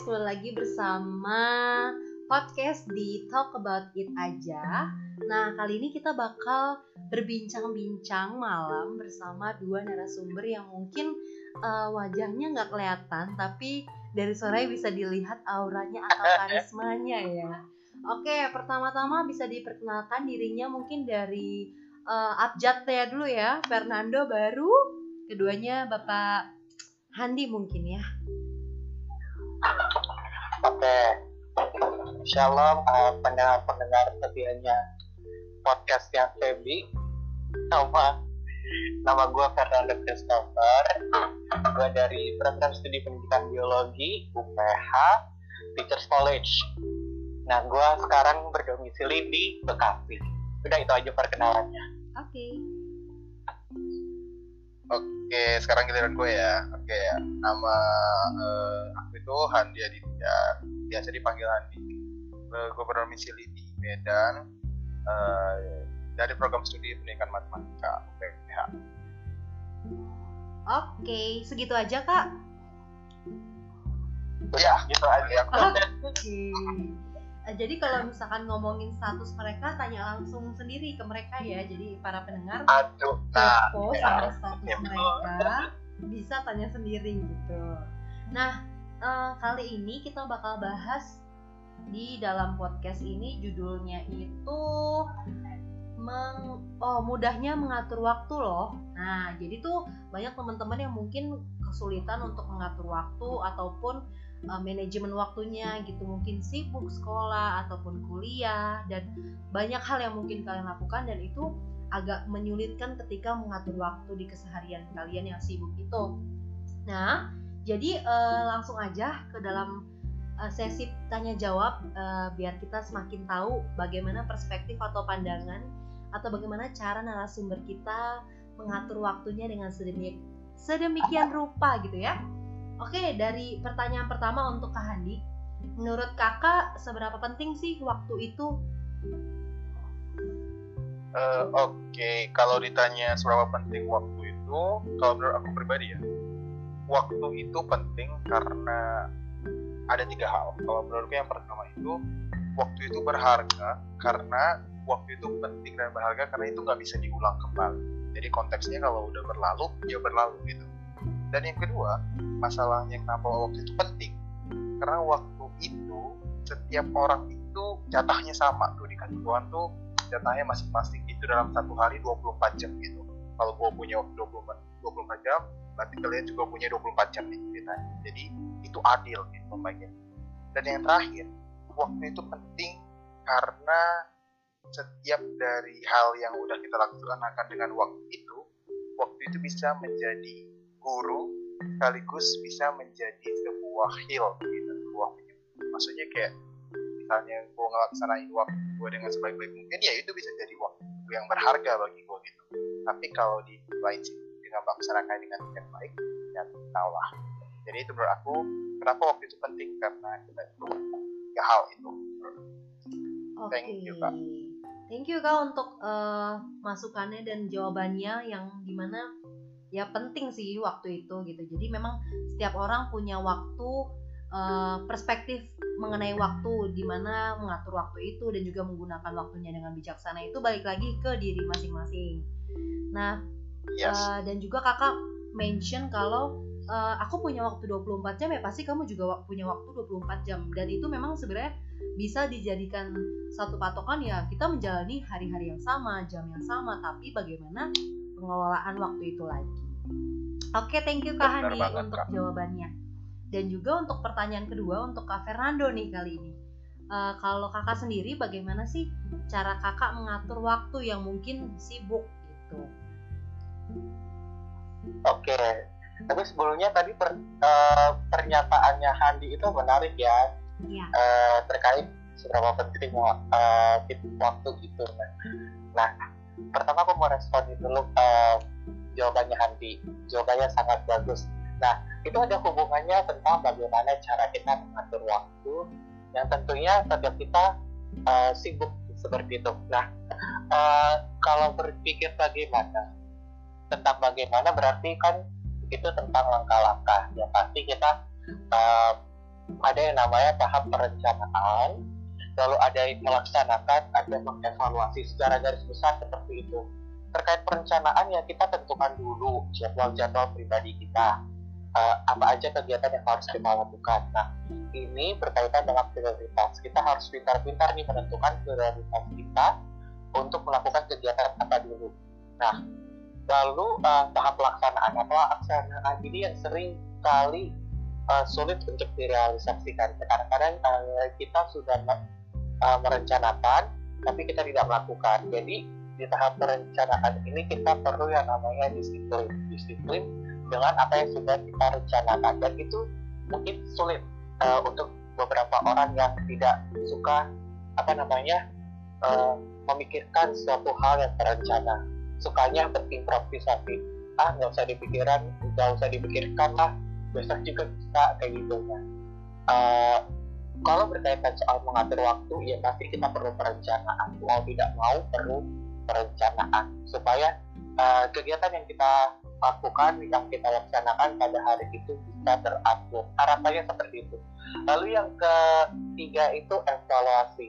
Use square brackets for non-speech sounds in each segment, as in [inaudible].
kembali lagi bersama podcast di Talk About It aja. Nah, kali ini kita bakal berbincang-bincang malam bersama dua narasumber yang mungkin uh, wajahnya nggak kelihatan, tapi dari suaranya bisa dilihat auranya atau [laughs] karismanya ya. Oke, pertama-tama bisa diperkenalkan dirinya mungkin dari uh, abjad ya dulu ya, Fernando baru, keduanya Bapak Handi mungkin ya. [laughs] Oke, Shalom uh, pendengar-pendengar setianya podcastnya Febi. Nama nama gue Fernando Christopher. Gue dari program studi pendidikan biologi UPH Teachers College. Nah, gue sekarang berdomisili di Bekasi. Udah itu aja perkenalannya. Oke. Okay. Oke, sekarang giliran gue ya. Oke, nama uh, aku itu Handi Aditya, biasa dipanggil Handi. Uh, gue berdomisili di Medan uh, dari program studi pendidikan matematika UPH. Oke, segitu aja kak. Ya, gitu aja. Oke. Eh, jadi kalau misalkan ngomongin status mereka tanya langsung sendiri ke mereka ya jadi para pendengar Aduh, nah, kepo ya. sama status ya. mereka bisa tanya sendiri gitu nah uh, kali ini kita bakal bahas di dalam podcast ini judulnya itu meng oh mudahnya mengatur waktu loh nah jadi tuh banyak teman-teman yang mungkin kesulitan untuk mengatur waktu ataupun uh, manajemen waktunya gitu mungkin sibuk sekolah ataupun kuliah dan banyak hal yang mungkin kalian lakukan dan itu agak menyulitkan ketika mengatur waktu di keseharian kalian yang sibuk itu. Nah, jadi uh, langsung aja ke dalam uh, sesi tanya jawab uh, biar kita semakin tahu bagaimana perspektif atau pandangan atau bagaimana cara narasumber kita mengatur waktunya dengan sedemikian rupa gitu ya. Oke, dari pertanyaan pertama untuk Kak Handi, menurut kakak seberapa penting sih waktu itu? Uh, Oke, okay. kalau ditanya seberapa penting waktu itu, kalau menurut aku pribadi ya, waktu itu penting karena ada tiga hal. Kalau menurutku yang pertama itu, waktu itu berharga karena waktu itu penting dan berharga karena itu nggak bisa diulang kembali. Jadi konteksnya kalau udah berlalu, ya berlalu gitu dan yang kedua masalah yang nama waktu itu penting. Karena waktu itu setiap orang itu jatahnya sama tuh di kantor tuh jatahnya masing-masing itu dalam satu hari 24 jam gitu. Kalau gue punya waktu 24, 24 jam berarti kalian juga punya 24 jam nih ceritanya. Jadi itu adil gitu pembagian dan yang terakhir waktu itu penting karena setiap dari hal yang udah kita lakukan akan dengan waktu itu waktu itu bisa menjadi guru sekaligus bisa menjadi sebuah heal gitu sebuah maksudnya kayak misalnya gue ngelaksanain waktu gue dengan sebaik-baik mungkin ya itu bisa jadi waktu yang berharga bagi gue gitu. Tapi kalau di lain sih dengan melaksanakan dengan yang baik ya tahulah jadi itu menurut aku kenapa waktu itu penting? Karena kita itu tiga hal itu. Okay. thank you kak. Thank you kak untuk uh, masukannya dan jawabannya yang di mana ya penting sih waktu itu gitu. Jadi memang setiap orang punya waktu uh, perspektif mengenai waktu di mana mengatur waktu itu dan juga menggunakan waktunya dengan bijaksana itu balik lagi ke diri masing-masing. Nah yes. uh, dan juga kakak mention kalau uh, aku punya waktu 24 jam ya pasti kamu juga punya waktu 24 jam. Dan itu memang sebenarnya bisa dijadikan satu patokan ya kita menjalani hari-hari yang sama jam yang sama tapi bagaimana pengelolaan waktu itu lagi. Oke, okay, thank you Kak Hani untuk Kak. jawabannya. Dan juga untuk pertanyaan kedua untuk Kak Fernando nih kali ini. Uh, kalau kakak sendiri bagaimana sih cara kakak mengatur waktu yang mungkin sibuk gitu? Oke, okay. tapi sebelumnya tadi per, uh, pernyataannya Handi itu menarik ya, ya. Uh, terkait seberapa penting uh, waktu itu. Nah, pertama aku mau respon dulu uh, jawabannya Handi. Jawabannya sangat bagus. Nah, itu ada hubungannya tentang bagaimana cara kita mengatur waktu yang tentunya setiap kita uh, sibuk seperti itu. Nah, uh, kalau berpikir bagaimana tentang bagaimana berarti kan itu tentang langkah-langkah. Ya pasti kita uh, ada yang namanya tahap perencanaan lalu ada yang melaksanakan ada mengevaluasi secara garis besar seperti itu. Terkait perencanaan ya kita tentukan dulu jadwal-jadwal pribadi kita. Uh, apa aja kegiatan yang harus kita lakukan. Nah ini berkaitan dengan prioritas. Kita harus pintar-pintar nih menentukan prioritas kita untuk melakukan kegiatan apa dulu. Nah lalu uh, tahap pelaksanaan apa pelaksanaan ini yang sering kali uh, sulit untuk direalisasikan. Kadang-kadang uh, kita sudah uh, merencanakan tapi kita tidak melakukan. Jadi di tahap perencanaan ini kita perlu yang namanya disiplin. Disiplin dengan apa yang sudah kita rencanakan. Dan itu mungkin sulit uh, untuk beberapa orang yang tidak suka apa namanya uh, memikirkan suatu hal yang terencana. Sukanya berimprovisasi. Ah nggak usah dipikiran nggak usah dipikirkan lah. Besok juga bisa kayak gitu. Uh, kalau berkaitan soal mengatur waktu ya pasti kita perlu perencanaan. Mau tidak mau perlu perencanaan. Supaya uh, kegiatan yang kita lakukan yang kita laksanakan pada hari itu bisa teratur. Harapannya seperti itu. Lalu yang ketiga itu evaluasi.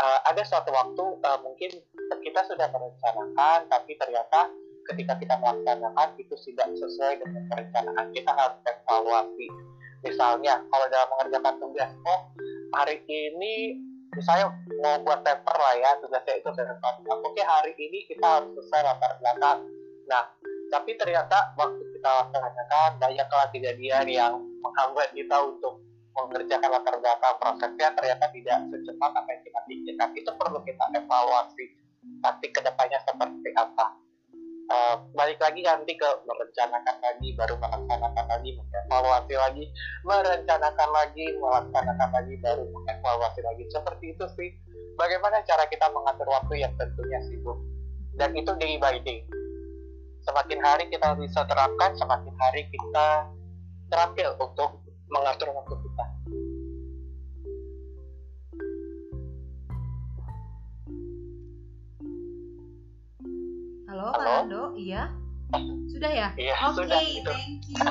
Uh, ada suatu waktu uh, mungkin kita sudah merencanakan tapi ternyata ketika kita melaksanakan itu tidak sesuai dengan perencanaan kita harus evaluasi misalnya kalau dalam mengerjakan tugas oh hari ini misalnya mau buat paper lah ya tugasnya itu depan oke hari ini kita harus selesai latar belakang. Nah tapi ternyata waktu kita laksanakan banyaklah kejadian yang menghambat kita untuk mengerjakan latar belakang prosesnya ternyata tidak secepat apa yang kita pikirkan. Itu perlu kita evaluasi nanti ke depannya seperti apa uh, balik lagi nanti ke merencanakan lagi baru melaksanakan lagi mengevaluasi lagi merencanakan lagi melaksanakan lagi baru mengevaluasi lagi. Seperti itu sih. Bagaimana cara kita mengatur waktu yang tentunya sibuk. Dan itu day by day. Semakin hari kita bisa terapkan semakin hari kita terampil untuk mengatur waktu kita Halo, Halo? Pak Ando, iya? Sudah ya? Iya, Oke, okay, thank you.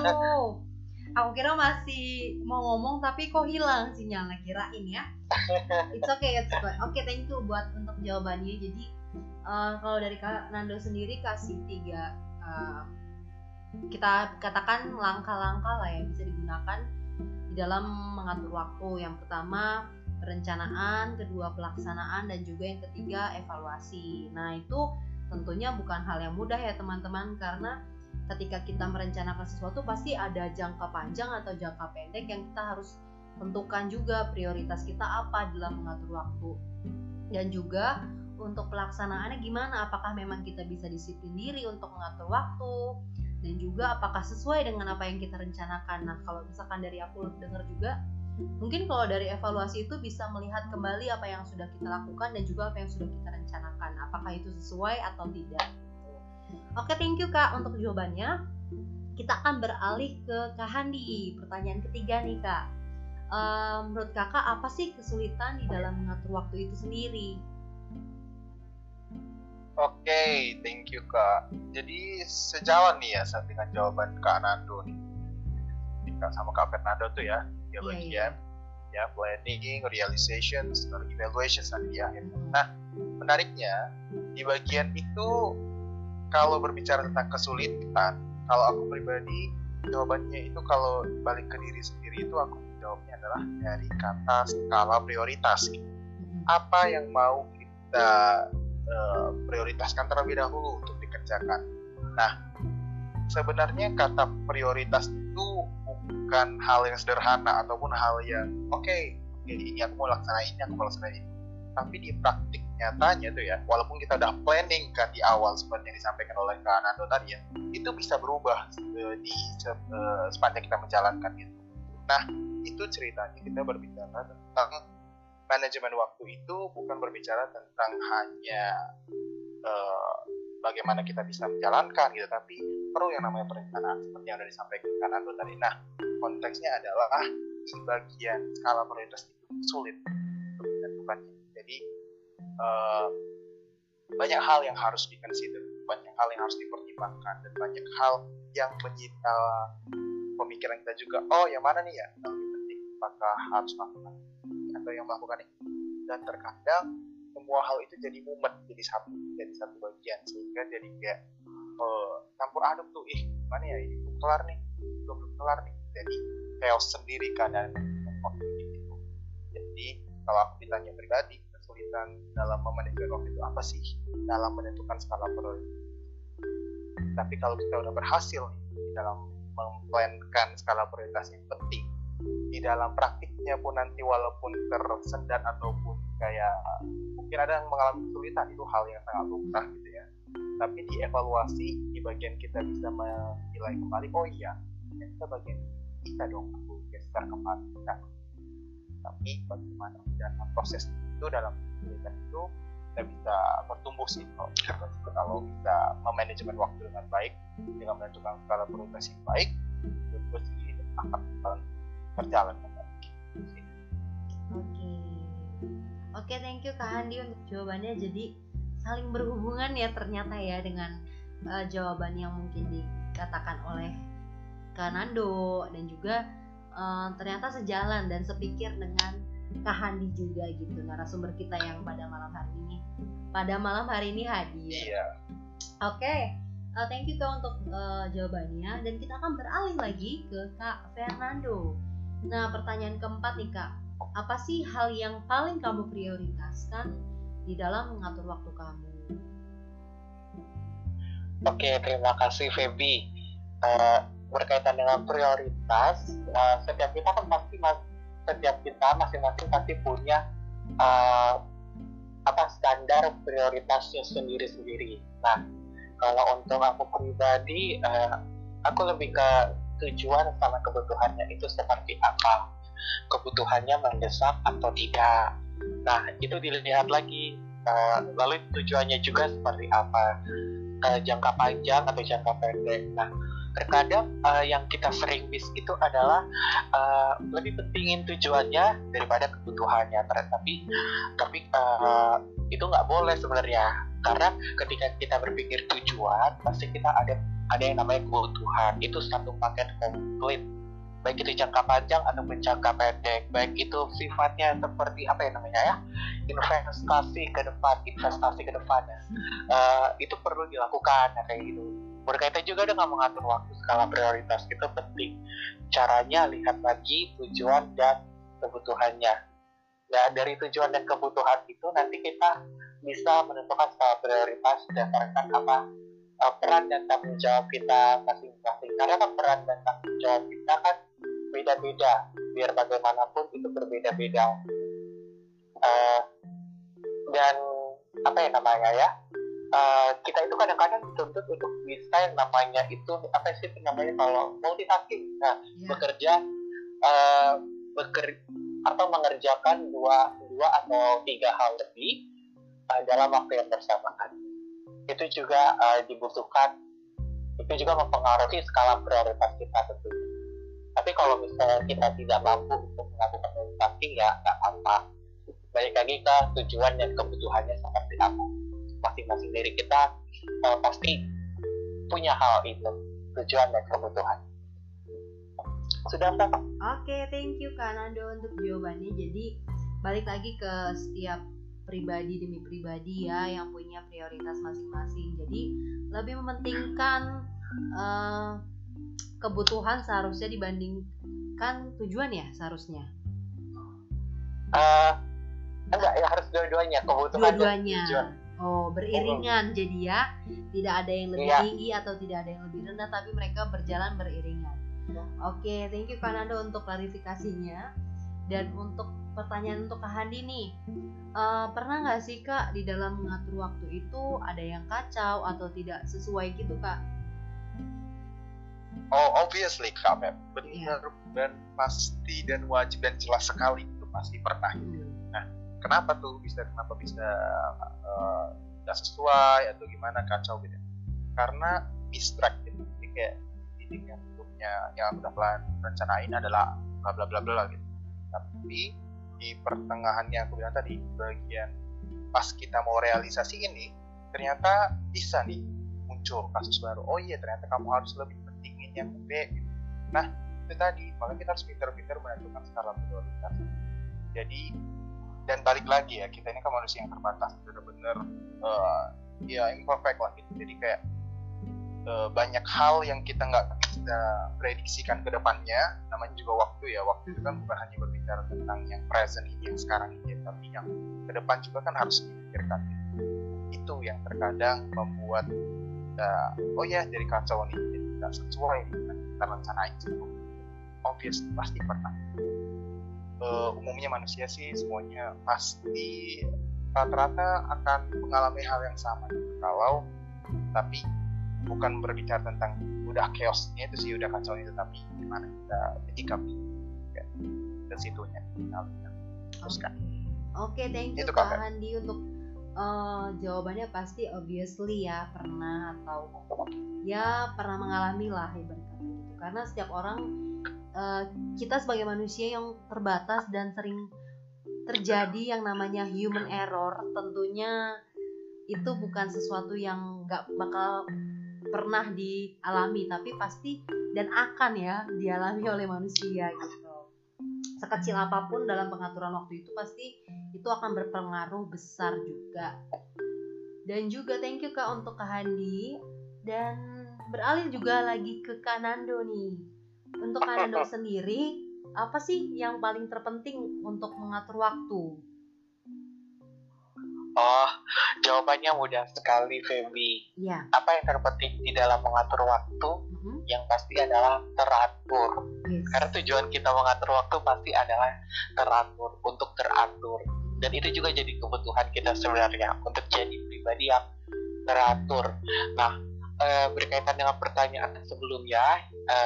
Aku kira masih mau ngomong tapi kok hilang sinyalnya kirain ya. [laughs] It's okay, it's good. Oke, okay, thank you buat untuk jawabannya. Jadi uh, kalau dari Kak Nando sendiri kasih tiga uh, kita katakan langkah-langkah lah yang bisa digunakan di dalam mengatur waktu. Yang pertama perencanaan, kedua pelaksanaan, dan juga yang ketiga evaluasi. Nah itu tentunya bukan hal yang mudah ya teman-teman. Karena ketika kita merencanakan sesuatu pasti ada jangka panjang atau jangka pendek yang kita harus tentukan juga prioritas kita apa dalam mengatur waktu. Dan juga untuk pelaksanaannya gimana? Apakah memang kita bisa disiplin diri untuk mengatur waktu? Dan juga apakah sesuai dengan apa yang kita rencanakan? Nah kalau misalkan dari aku dengar juga mungkin kalau dari evaluasi itu bisa melihat kembali apa yang sudah kita lakukan dan juga apa yang sudah kita rencanakan. Apakah itu sesuai atau tidak? Oke thank you kak untuk jawabannya. Kita akan beralih ke kak Handi. Pertanyaan ketiga nih kak. Um, menurut kakak apa sih kesulitan di dalam mengatur waktu itu sendiri? Oke, okay, thank you kak. Jadi sejalan nih ya dengan jawaban kak Nando nih. Kak sama kak Fernando tuh ya tiga yeah, bagian yeah. ya planning, realization, evaluation tadi ya. Nah menariknya di bagian itu kalau berbicara tentang kesulitan, kalau aku pribadi jawabannya itu kalau balik ke diri sendiri itu aku jawabnya adalah dari kata skala prioritas. Apa yang mau kita uh, prioritaskan terlebih dahulu untuk dikerjakan. Nah, sebenarnya kata prioritas itu bukan hal yang sederhana ataupun hal yang oke okay, ini aku mau laksanain ini aku mau laksanain. Tapi di praktik nyatanya tuh ya walaupun kita udah planning kan di awal seperti yang disampaikan oleh Kak Nando tadi ya itu bisa berubah uh, di uh, sepanjang kita menjalankan itu. Nah itu ceritanya kita berbicara tentang manajemen waktu itu bukan berbicara tentang hanya uh, bagaimana kita bisa menjalankan gitu. Tapi perlu yang namanya perencanaan seperti yang sudah disampaikan Ando tadi. Nah konteksnya adalah di bagian skala prioritas itu sulit untuk ditentukannya. Jadi uh, banyak hal yang harus dikonsider banyak hal yang harus dipertimbangkan dan banyak hal yang menyita pemikiran kita juga oh yang mana nih ya? Yang penting? Apakah harus melakukan atau yang melakukan itu dan terkadang semua hal itu jadi mumet jadi satu jadi satu bagian. Sehingga jadi kayak uh, campur aduk tuh ih mana ya ini belum kelar nih belum kelar nih. Jadi chaos sendiri keadaan itu jadi kalau aku ditanya pribadi kesulitan dalam memanajemen waktu itu apa sih? Dalam menentukan skala prioritas. Tapi kalau kita udah berhasil nih dalam memplankan skala prioritas yang penting di dalam praktiknya pun nanti walaupun tersendat ataupun kayak mungkin ada yang mengalami kesulitan itu hal yang sangat lumrah gitu ya tapi dievaluasi di bagian kita bisa menilai kembali oh iya kita bagian kita dong aku geser kembali nah, tapi bagaimana dalam proses itu dalam kesulitan itu kita bisa bertumbuh sih kalau, kalau bisa memanajemen waktu dengan baik dengan menentukan skala prioritas yang baik sih akan berjalan Oke. Okay. Oke, okay, thank you Kak Handi untuk jawabannya. Jadi saling berhubungan ya ternyata ya dengan uh, jawaban yang mungkin dikatakan oleh Kak Nando dan juga uh, ternyata sejalan dan sepikir dengan Kak Handi juga gitu narasumber kita yang pada malam hari ini pada malam hari ini hadir. Iya. Oke. Okay. Uh, thank you Kak untuk uh, jawabannya dan kita akan beralih lagi ke Kak Fernando. Nah, pertanyaan keempat nih Kak, apa sih hal yang paling kamu prioritaskan di dalam mengatur waktu kamu? Oke, terima kasih Feby. Uh, berkaitan dengan prioritas, uh, setiap kita kan pasti mas, setiap kita masing-masing pasti punya uh, apa standar prioritasnya sendiri-sendiri. Nah, kalau untuk aku pribadi, uh, aku lebih ke tujuan sama kebutuhannya itu seperti apa kebutuhannya mendesak atau tidak. Nah itu dilihat lagi. Uh, lalu tujuannya juga seperti apa? Uh, jangka panjang atau jangka pendek? Nah terkadang uh, yang kita sering miss itu adalah uh, lebih pentingin tujuannya daripada kebutuhannya. Tapi tapi itu nggak boleh sebenarnya. Karena ketika kita berpikir tujuan pasti kita ada ada yang namanya kebutuhan. Itu satu paket komplit baik itu jangka panjang atau jangka pendek. Baik itu sifatnya seperti apa ya namanya ya? Investasi ke depan investasi ke depan uh, itu perlu dilakukan ya, kayak gitu. Berkaitan juga dengan mengatur waktu skala prioritas itu penting. Caranya lihat lagi tujuan dan kebutuhannya. Nah dari tujuan dan kebutuhan itu nanti kita bisa menentukan skala prioritas berdasarkan apa uh, peran dan tanggung jawab kita masing-masing. Karena kan peran dan tanggung jawab kita kan beda-beda biar bagaimanapun itu berbeda-beda. Uh, dan apa ya namanya ya? Uh, kita itu kadang-kadang dituntut untuk bisa yang namanya itu apa sih namanya kalau multitasking? Nah yeah. bekerja uh, beker atau mengerjakan dua dua atau tiga hal lebih uh, dalam waktu yang bersamaan. Itu juga uh, dibutuhkan. Itu juga mempengaruhi skala prioritas kita tentunya tapi kalau misalnya kita tidak mampu untuk melakukan multitasking ya nggak apa balik lagi ke tujuan dan kebutuhannya seperti apa masing-masing diri kita uh, pasti punya hal itu tujuan dan kebutuhan. Sudah Oke, okay, thank you Kak Nando untuk jawabannya. Jadi balik lagi ke setiap pribadi demi pribadi ya yang punya prioritas masing-masing. Jadi lebih mementingkan uh, kebutuhan seharusnya dibandingkan tujuan ya seharusnya? Uh, enggak ya harus dua-duanya kebutuhan dua-duanya. oh beriringan jadi ya tidak ada yang lebih iya. tinggi atau tidak ada yang lebih rendah tapi mereka berjalan beriringan. Oke okay, thank you Kanando untuk klarifikasinya. Dan untuk pertanyaan untuk Kak Handi nih uh, pernah nggak sih Kak di dalam mengatur waktu itu ada yang kacau atau tidak sesuai gitu Kak? Oh obviously Kak Mem benar yeah. dan pasti dan wajib dan jelas sekali itu pasti pernah. Hmm. Nah kenapa tuh bisa kenapa bisa eh, nggak uh, sesuai atau gimana kacau gitu? Karena distract gitu. Jadi kayak ini yang yang aku udah plan rencanain adalah bla bla bla bla gitu. Tapi di pertengahannya aku bilang tadi bagian pas kita mau realisasi ini ternyata bisa nih muncul kasus baru oh iya ternyata kamu harus lebih yang B. Nah itu tadi makanya kita harus pintar-pintar menentukan skala prioritas. Jadi dan balik lagi ya kita ini kan manusia yang terbatas benar-benar uh, ya imperfect lah gitu. Jadi kayak uh, banyak hal yang kita nggak bisa prediksikan ke depannya. Namanya juga waktu ya waktu itu kan bukan hanya berbicara tentang yang present ini yang sekarang ini tapi yang ke depan juga kan harus dipikirkan. Itu yang terkadang membuat uh, oh ya dari kacau ini tidak sesuai dengan kita rencanain sebelum obvious pasti pernah. Uh, umumnya manusia sih semuanya pasti rata-rata akan mengalami hal yang sama. Kalau tapi bukan berbicara tentang udah chaosnya itu sih udah kacau itu tapi gimana kita menyikapi. Ya, ke situnya. Teruskan oke okay, thank you itu, Kak. Handi untuk uh, jawabannya pasti obviously ya pernah atau ya pernah mengalami lah ibarat kata gitu. Karena setiap orang uh, kita sebagai manusia yang terbatas dan sering terjadi yang namanya human error tentunya itu bukan sesuatu yang nggak bakal pernah dialami tapi pasti dan akan ya dialami oleh manusia gitu sekecil apa pun dalam pengaturan waktu itu pasti itu akan berpengaruh besar juga dan juga thank you kak untuk kak Handi dan beralih juga lagi ke Kanando nih untuk Kanando [laughs] sendiri apa sih yang paling terpenting untuk mengatur waktu Oh, jawabannya mudah sekali, Feby. Ya. Apa yang terpenting di dalam mengatur waktu? Mm-hmm. Yang pasti adalah teratur. Yes. Karena tujuan kita mengatur waktu pasti adalah teratur, untuk teratur. Dan itu juga jadi kebutuhan kita sebenarnya untuk jadi pribadi yang teratur. Nah, e, berkaitan dengan pertanyaan sebelumnya, e,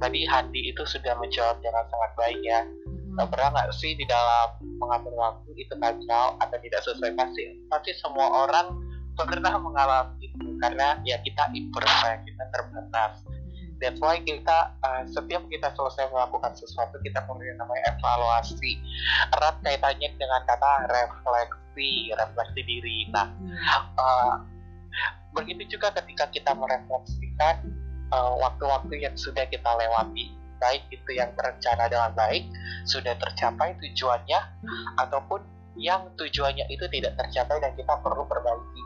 tadi Handi itu sudah menjawab dengan sangat baik ya Gak pernah nggak sih di dalam mengatur waktu itu kacau atau tidak sesuai pasti pasti semua orang pernah mengalami itu karena ya kita imperfect kita terbatas that's why kita uh, setiap kita selesai melakukan sesuatu kita yang namanya evaluasi. Erat kaitannya dengan kata refleksi refleksi diri. Nah uh, begitu juga ketika kita merefleksikan uh, waktu-waktu yang sudah kita lewati baik itu yang terencana dengan baik sudah tercapai tujuannya ataupun yang tujuannya itu tidak tercapai dan kita perlu perbaiki.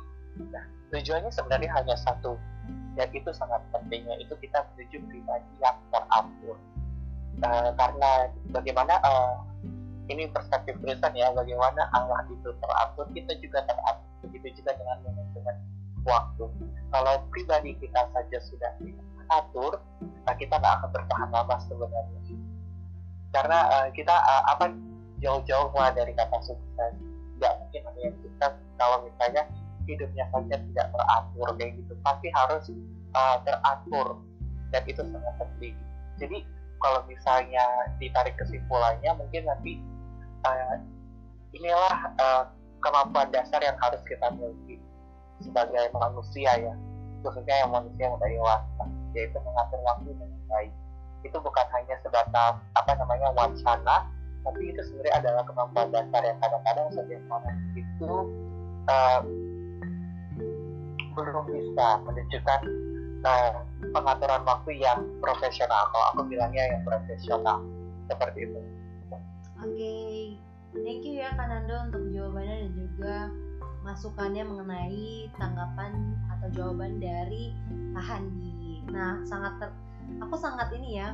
Nah, tujuannya sebenarnya hanya satu, dan itu sangat pentingnya itu kita menuju pribadi yang teratur. Uh, karena bagaimana uh, ini perspektif Kristen ya, bagaimana Allah itu teratur, kita juga teratur. Begitu juga dengan manajemen waktu. Kalau pribadi kita saja sudah teratur, nah kita nggak akan bertahan lama sebenarnya karena uh, kita uh, apa jauh-jauh dari kata sukses nggak mungkin yang sukses kalau misalnya hidupnya saja tidak teratur kayak gitu pasti harus uh, teratur. Dan itu sangat penting. Jadi kalau misalnya ditarik kesimpulannya mungkin nanti uh, inilah uh, kemampuan dasar yang harus kita miliki sebagai manusia ya. Khususnya yang manusia yang dewasa yaitu mengatur waktu dengan baik. Itu bukan hanya sebatas apa namanya wacana tapi itu sebenarnya adalah kemampuan dasar yang kadang-kadang orang itu uh, belum bisa menunjukkan uh, pengaturan waktu yang profesional kalau aku bilangnya yang profesional seperti itu oke okay. thank you ya Kanando untuk jawabannya dan juga masukannya mengenai tanggapan atau jawaban dari Kak Handi. Nah, sangat ter, aku sangat ini ya,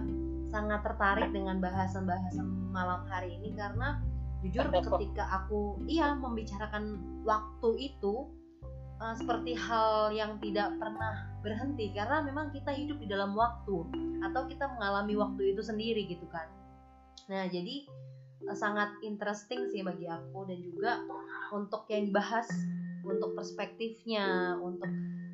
sangat tertarik dengan bahasan-bahasan malam hari ini karena jujur [laughs] ketika aku iya membicarakan waktu itu uh, seperti hal yang tidak pernah berhenti karena memang kita hidup di dalam waktu atau kita mengalami waktu itu sendiri gitu kan. Nah, jadi uh, sangat interesting sih bagi aku dan juga untuk yang dibahas untuk perspektifnya untuk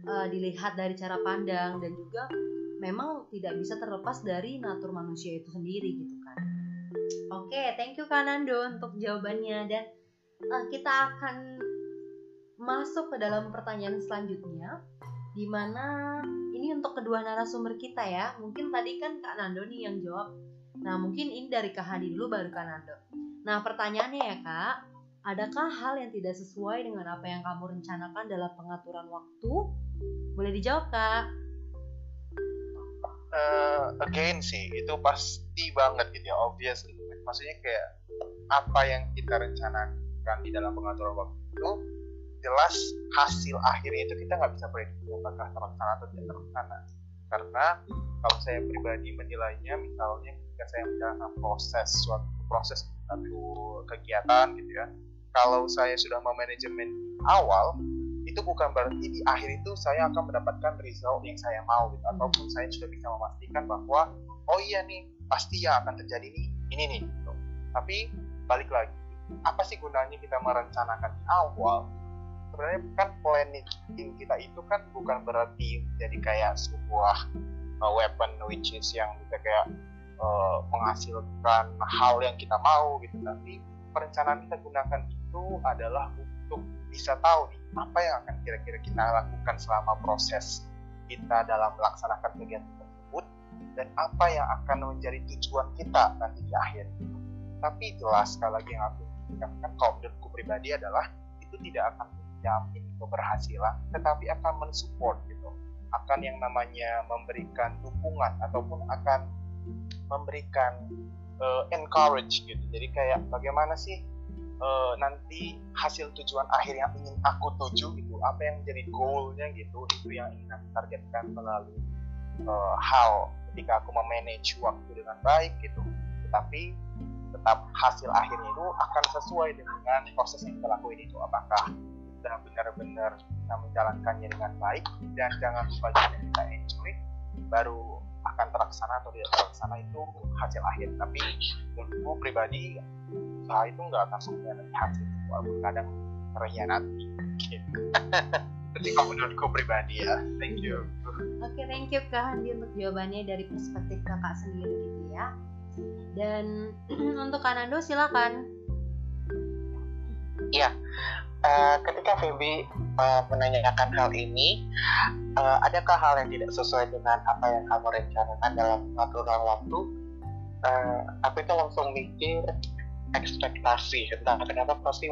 uh, dilihat dari cara pandang dan juga memang tidak bisa terlepas dari natur manusia itu sendiri gitu kan oke okay, thank you Kanando untuk jawabannya dan uh, kita akan masuk ke dalam pertanyaan selanjutnya di mana ini untuk kedua narasumber kita ya mungkin tadi kan Kak Nando nih yang jawab nah mungkin ini dari Kak Hadi dulu baru Kak Nando nah pertanyaannya ya Kak Adakah hal yang tidak sesuai dengan apa yang kamu rencanakan dalam pengaturan waktu? Boleh dijawab, Kak. uh, again sih itu pasti banget gitu ya obvious maksudnya kayak apa yang kita rencanakan di dalam pengaturan waktu itu jelas hasil akhirnya itu kita nggak bisa prediksi apakah terlaksana atau tidak terlaksana karena kalau saya pribadi menilainya misalnya ketika saya menjalankan proses suatu proses satu kegiatan gitu ya kalau saya sudah memanajemen awal itu bukan berarti di akhir itu saya akan mendapatkan result yang saya mau gitu ataupun saya sudah bisa memastikan bahwa oh iya nih pasti ya akan terjadi nih ini nih gitu. tapi balik lagi apa sih gunanya kita merencanakan di awal sebenarnya kan planning kita itu kan bukan berarti jadi kayak sebuah uh, weapon which is yang bisa kayak uh, menghasilkan hal yang kita mau gitu. Tapi perencanaan kita gunakan itu adalah untuk bisa tahu nih apa yang akan kira-kira kita lakukan selama proses kita dalam melaksanakan kegiatan tersebut dan apa yang akan menjadi tujuan kita nanti di akhir. Tapi jelas sekali lagi yang aku katakan kalau menurutku pribadi adalah itu tidak akan menjamin keberhasilan tetapi akan mensupport gitu. Akan yang namanya memberikan dukungan ataupun akan memberikan uh, encourage gitu. Jadi kayak bagaimana sih uh, nanti hasil tujuan akhir yang ingin aku tuju gitu apa yang menjadi goalnya gitu itu yang ingin aku targetkan melalui uh, ketika aku memanage waktu dengan baik gitu. Tetapi tetap hasil akhirnya itu akan sesuai dengan proses yang kita lakuin itu. Apakah kita benar-benar bisa menjalankannya dengan baik. Dan jangan lupa juga kita enjoy. Baru akan terlaksana atau tidak terlaksana itu hasil akhir. Tapi menurutku pribadi usaha itu nggak akan mengkhianati hasil. Walaupun kadang terkhianati gitu. jadi kalau menurutku pribadi ya thank you. Oke okay, thank you kak Handi untuk jawabannya dari perspektif kakak sendiri gitu ya. Dan [clears throat] untuk Kanando silakan. Iya uh, ketika Feby uh, menanyakan hal ini uh, adakah hal yang tidak sesuai dengan apa yang kamu rencanakan dalam aturan waktu? Uh, aku itu langsung mikir ekspektasi. Entah kenapa pasti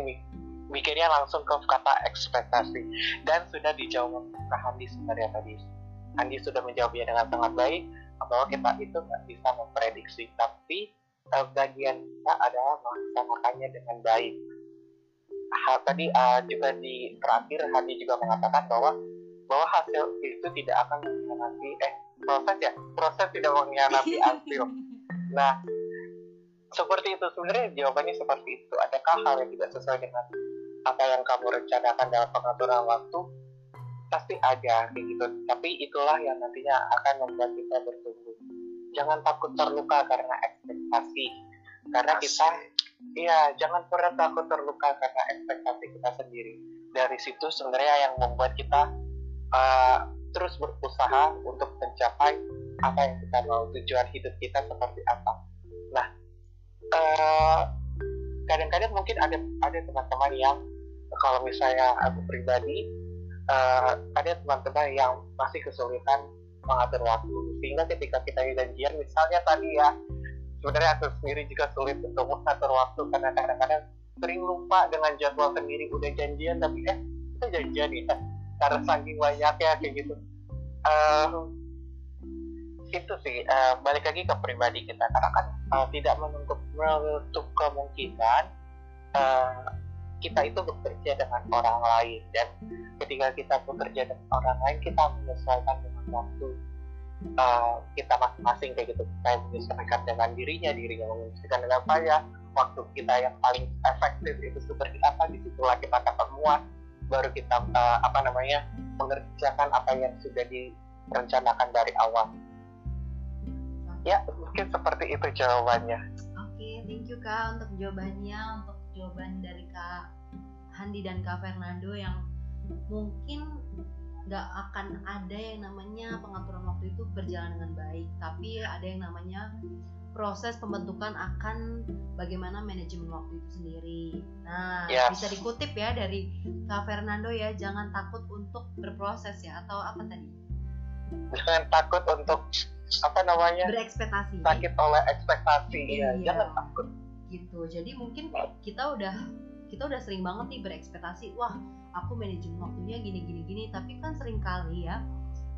mikirnya langsung ke kata ekspektasi. Dan sudah dijawab ke Handi sebenarnya tadi Handi sudah menjawabnya dengan sangat baik bahwa kita itu nggak bisa memprediksi tapi bagian kita adalah melaksanakannya dengan baik hal tadi uh, juga di terakhir Handi juga mengatakan bahwa bahwa hasil itu tidak akan mengkhianati eh proses ya proses tidak mengkhianati [laughs] hasil. Nah seperti itu sebenarnya jawabannya seperti itu. Adakah hal yang tidak sesuai dengan apa yang kamu rencanakan dalam pengaturan waktu? Pasti ada kayak gitu. Tapi itulah yang nantinya akan membuat kita bertumbuh. Jangan takut terluka karena ekspektasi. Karena kita iya jangan pernah takut terluka karena ekspektasi kita sendiri. Dari situ sebenarnya yang membuat kita uh, terus berusaha untuk mencapai apa yang kita mau tujuan hidup kita seperti apa. Nah eh, kadang-kadang mungkin ada ada teman-teman yang kalau misalnya aku pribadi uh, ada teman-teman yang masih kesulitan mengatur waktu. Sehingga ketika kita janjian misalnya tadi ya sebenarnya aku sendiri juga sulit untuk mengatur waktu karena kadang-kadang sering lupa dengan jadwal sendiri. Udah janjian tapi eh kita janjian ya. Karena saking banyaknya kayak gitu. Uh, itu sih uh, balik lagi ke pribadi kita. Karena kan uh, tidak menutup menutup kemungkinan uh, kita itu bekerja dengan orang lain. Dan ketika kita bekerja dengan orang lain kita menyesuaikan dengan waktu uh, kita masing-masing kayak gitu. Saya menyesuaikan dengan dirinya dirinya menyesuaikan dengan saya. Waktu kita yang paling efektif itu seperti apa di situlah kita ketemuan baru kita uh, apa namanya mengerjakan apa yang sudah direncanakan dari awal. Ya mungkin seperti itu jawabannya. Oke okay, thank you kak untuk jawabannya untuk jawaban dari kak Handi dan kak Fernando yang mungkin nggak akan ada yang namanya pengaturan waktu itu berjalan dengan baik tapi ada yang namanya proses pembentukan akan bagaimana manajemen waktu itu sendiri. Nah, yes. bisa dikutip ya dari Kak Fernando ya, jangan takut untuk berproses ya atau apa tadi? Jangan takut untuk apa namanya berekspektasi sakit oleh ekspektasi iya. ya jangan takut gitu jadi mungkin kita udah kita udah sering banget nih berekspektasi wah aku manajemen waktunya gini gini gini. Tapi kan sering kali ya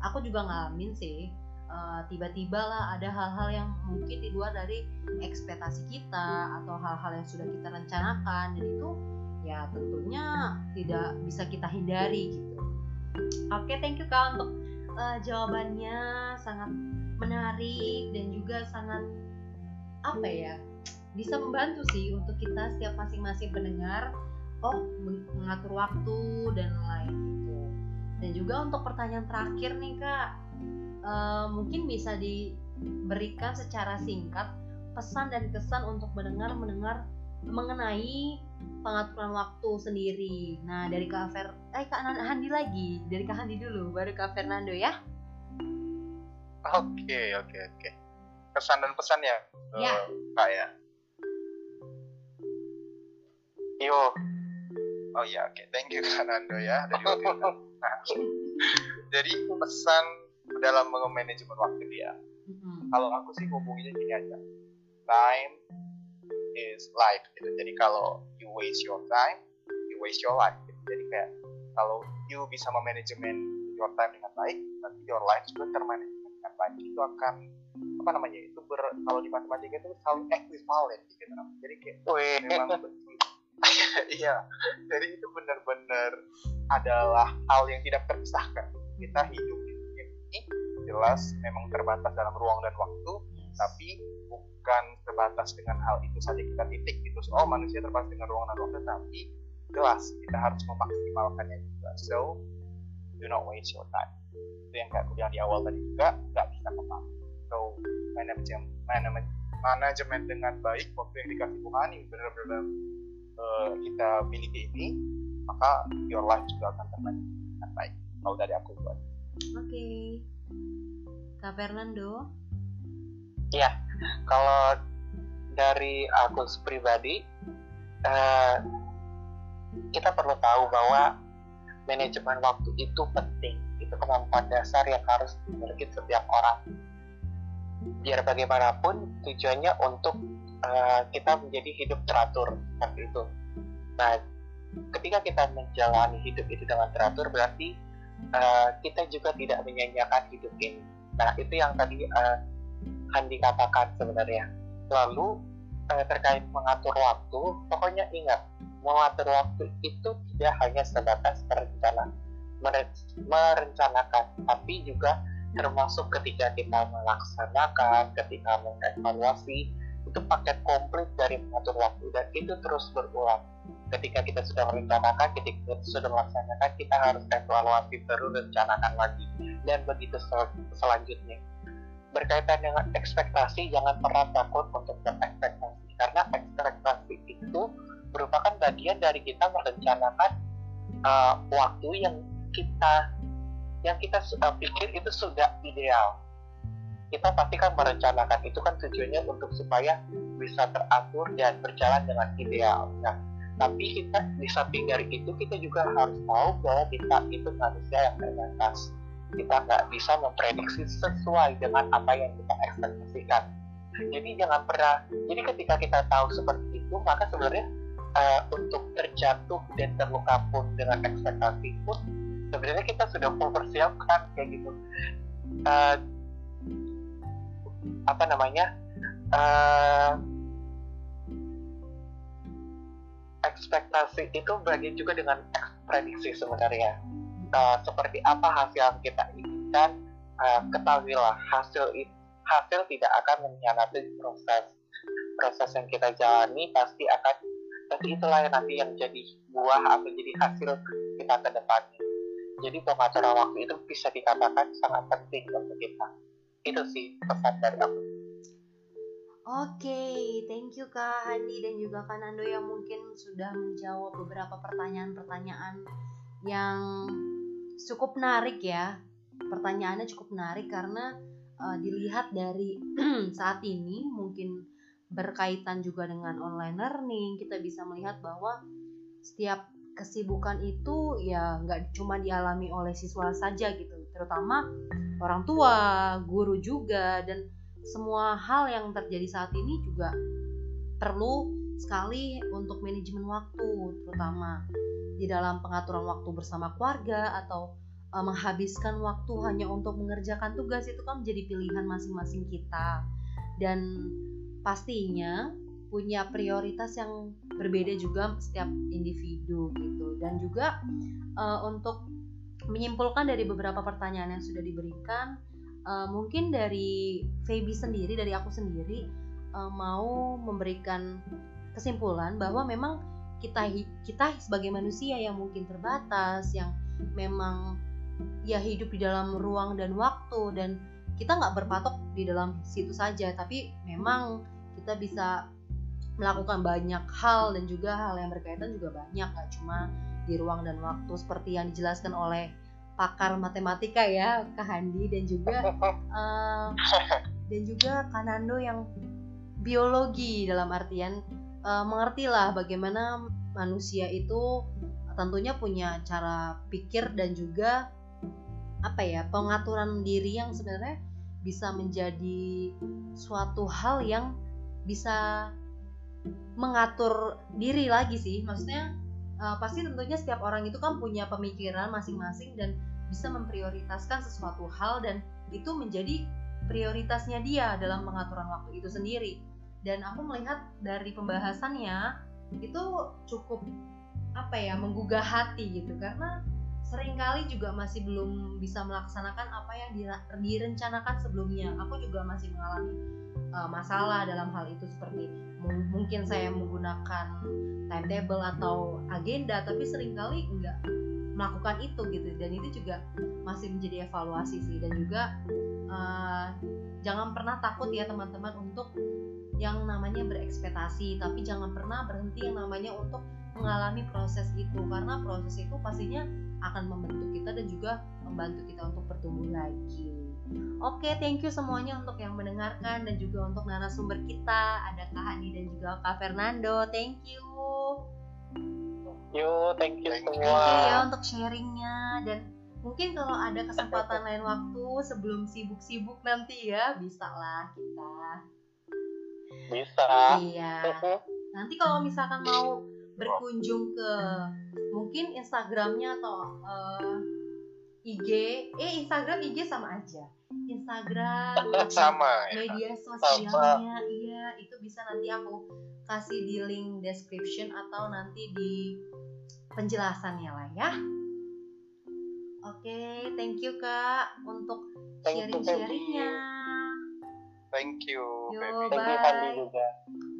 aku juga ngalamin sih uh, tiba-tiba lah ada hal-hal yang mungkin di luar dari ekspektasi kita atau hal-hal yang sudah kita rencanakan. Dan itu ya tentunya tidak bisa kita hindari gitu. Oke, okay, thank you kak untuk uh, jawabannya. Sangat menarik dan juga sangat apa ya bisa membantu sih untuk kita setiap masing-masing pendengar oh mengatur waktu dan lain gitu dan juga untuk pertanyaan terakhir nih kak uh, mungkin bisa diberikan secara singkat pesan dan kesan untuk mendengar mendengar mengenai pengaturan waktu sendiri. Nah, dari Kak Fer, eh Kak Handi lagi, dari Kak Handi dulu, baru Kak Fernando ya. Oke, oke, oke. Kesan dan pesan ya, ya. Kak ya. Yo. Oh ya, oke. Okay. Thank you Kak Nando ya dari Nah, jadi pesan dalam manajemen waktu dia. Mm-hmm. Kalau aku sih ngomongnya gini aja. Time is life gitu. Jadi kalau you waste your time, you waste your life. Gitu. Jadi kayak kalau you bisa memanajemen your time dengan baik, nanti your life juga termanage dengan baik. Itu akan apa namanya itu ber, kalau di matematika itu selalu equivalent gitu. Jadi kayak memang [laughs] iya. Jadi itu benar-benar adalah hal yang tidak terpisahkan. Kita hidup di dunia ini jelas memang terbatas dalam ruang dan waktu tapi bukan terbatas dengan hal itu saja kita titik gitu. Oh manusia terbatas dengan ruang dan waktu tapi jelas kita harus memaksimalkannya juga. So do not waste your time. Itu yang kayak aku di awal tadi juga nggak bisa kembali so manajemen manajemen manajemen dengan baik waktu yang dikasih Tuhan ini benar-benar uh, kita miliki ini maka your life juga akan terbaik dengan baik. Kalau dari aku itu oke. Okay. kak Fernando? Ya kalau dari aku pribadi uh, kita perlu tahu bahwa manajemen waktu itu penting. Itu kemampuan dasar yang harus dimiliki setiap orang. Biar bagaimanapun tujuannya untuk uh, kita menjadi hidup teratur seperti itu. Nah, ketika kita menjalani hidup itu dengan teratur berarti uh, kita juga tidak menyanyiakan hidup ini. Nah, itu yang tadi uh, Handi katakan sebenarnya. Lalu uh, terkait mengatur waktu, pokoknya ingat mengatur waktu itu tidak hanya sebatas berencana, merencanakan, tapi juga termasuk ketika kita melaksanakan, ketika mengevaluasi, itu paket komplit dari mengatur waktu. Dan itu terus berulang. Ketika kita sudah merencanakan ketika kita sudah melaksanakan kita harus evaluasi terus rencanakan lagi. Dan begitu sel selanjutnya. Berkaitan dengan ekspektasi jangan pernah takut untuk berekspektasi. Karena ekspektasi itu merupakan bagian dari kita merencanakan uh, waktu yang kita yang kita uh, pikir itu sudah ideal kita pasti kan merencanakan itu kan tujuannya untuk supaya bisa teratur dan berjalan dengan ideal. Nah, tapi kita di samping dari itu kita juga harus tahu bahwa kita itu manusia yang terbatas. Kita nggak bisa memprediksi sesuai dengan apa yang kita ekspektasikan. Jadi jangan pernah. Jadi ketika kita tahu seperti itu, maka sebenarnya uh, untuk terjatuh dan terluka pun dengan ekspektasi pun sebenarnya kita sudah mempersiapkan kayak gitu. Uh, apa namanya uh, ekspektasi itu bagian juga dengan prediksi sebenarnya. Uh, seperti apa hasil yang kita inginkan uh, ketahuilah hasil hasil tidak akan mengkhianati proses proses yang kita jalani pasti akan tapi itulah yang nanti yang jadi buah atau jadi hasil kita ke depannya. Jadi pengaturan waktu itu bisa dikatakan sangat penting untuk kita itu sih pesan dari aku Oke, okay, thank you Kak Handi dan juga Kak Nando yang mungkin sudah menjawab beberapa pertanyaan-pertanyaan yang cukup menarik ya. Pertanyaannya cukup menarik karena uh, dilihat dari [clears throat] saat ini mungkin berkaitan juga dengan online learning, kita bisa melihat bahwa setiap kesibukan itu ya nggak cuma dialami oleh siswa saja gitu, terutama orang tua, guru juga dan semua hal yang terjadi saat ini juga perlu sekali untuk manajemen waktu terutama di dalam pengaturan waktu bersama keluarga atau uh, menghabiskan waktu hanya untuk mengerjakan tugas itu kan menjadi pilihan masing-masing kita. Dan pastinya punya prioritas yang berbeda juga setiap individu gitu. Dan juga uh, untuk menyimpulkan dari beberapa pertanyaan yang sudah diberikan uh, mungkin dari Feby sendiri dari aku sendiri uh, mau memberikan kesimpulan bahwa memang kita kita sebagai manusia yang mungkin terbatas yang memang ya hidup di dalam ruang dan waktu dan kita nggak berpatok di dalam situ saja tapi memang kita bisa melakukan banyak hal dan juga hal yang berkaitan juga banyak gak cuma di ruang dan waktu seperti yang dijelaskan oleh pakar matematika ya Kak Handi dan juga uh, [laughs] dan juga Kanando yang biologi dalam artian uh, mengertilah bagaimana manusia itu tentunya punya cara pikir dan juga apa ya pengaturan diri yang sebenarnya bisa menjadi suatu hal yang bisa mengatur diri lagi sih. Maksudnya uh, pasti tentunya setiap orang itu kan punya pemikiran masing-masing dan bisa memprioritaskan sesuatu hal dan itu menjadi prioritasnya dia dalam pengaturan waktu itu sendiri. Dan aku melihat dari pembahasannya itu cukup apa ya menggugah hati gitu. Karena sering kali juga masih belum bisa melaksanakan apa yang direncanakan sebelumnya. Aku juga masih mengalami uh, masalah dalam hal itu seperti mungkin saya menggunakan timetable atau agenda tapi sering kali enggak melakukan itu gitu. Dan itu juga masih menjadi evaluasi sih. Dan juga uh, jangan pernah takut ya teman-teman untuk yang namanya berekspektasi tapi jangan pernah berhenti yang namanya untuk mengalami proses itu. Karena proses itu pastinya akan membentuk kita dan juga membantu kita untuk bertumbuh lagi. Oke, thank you semuanya untuk yang mendengarkan dan juga untuk narasumber kita ada Kak Hani dan juga Kak Fernando. Thank you. Yo, thank you semua. Thank you ya untuk sharingnya dan mungkin kalau ada kesempatan lain waktu sebelum sibuk-sibuk nanti ya bisa lah kita. Bisa. Iya. [laughs] Nanti kalau misalkan mau berkunjung ke mungkin Instagramnya atau uh, eh, IG, eh Instagram IG sama aja. Instagram [laughs] sama ya. media sosialnya sama. iya itu bisa nanti aku kasih di link description atau nanti di penjelasannya lah ya. Oke, okay, thank you Kak untuk sharing-sharingnya. Thank you. Yo, bye.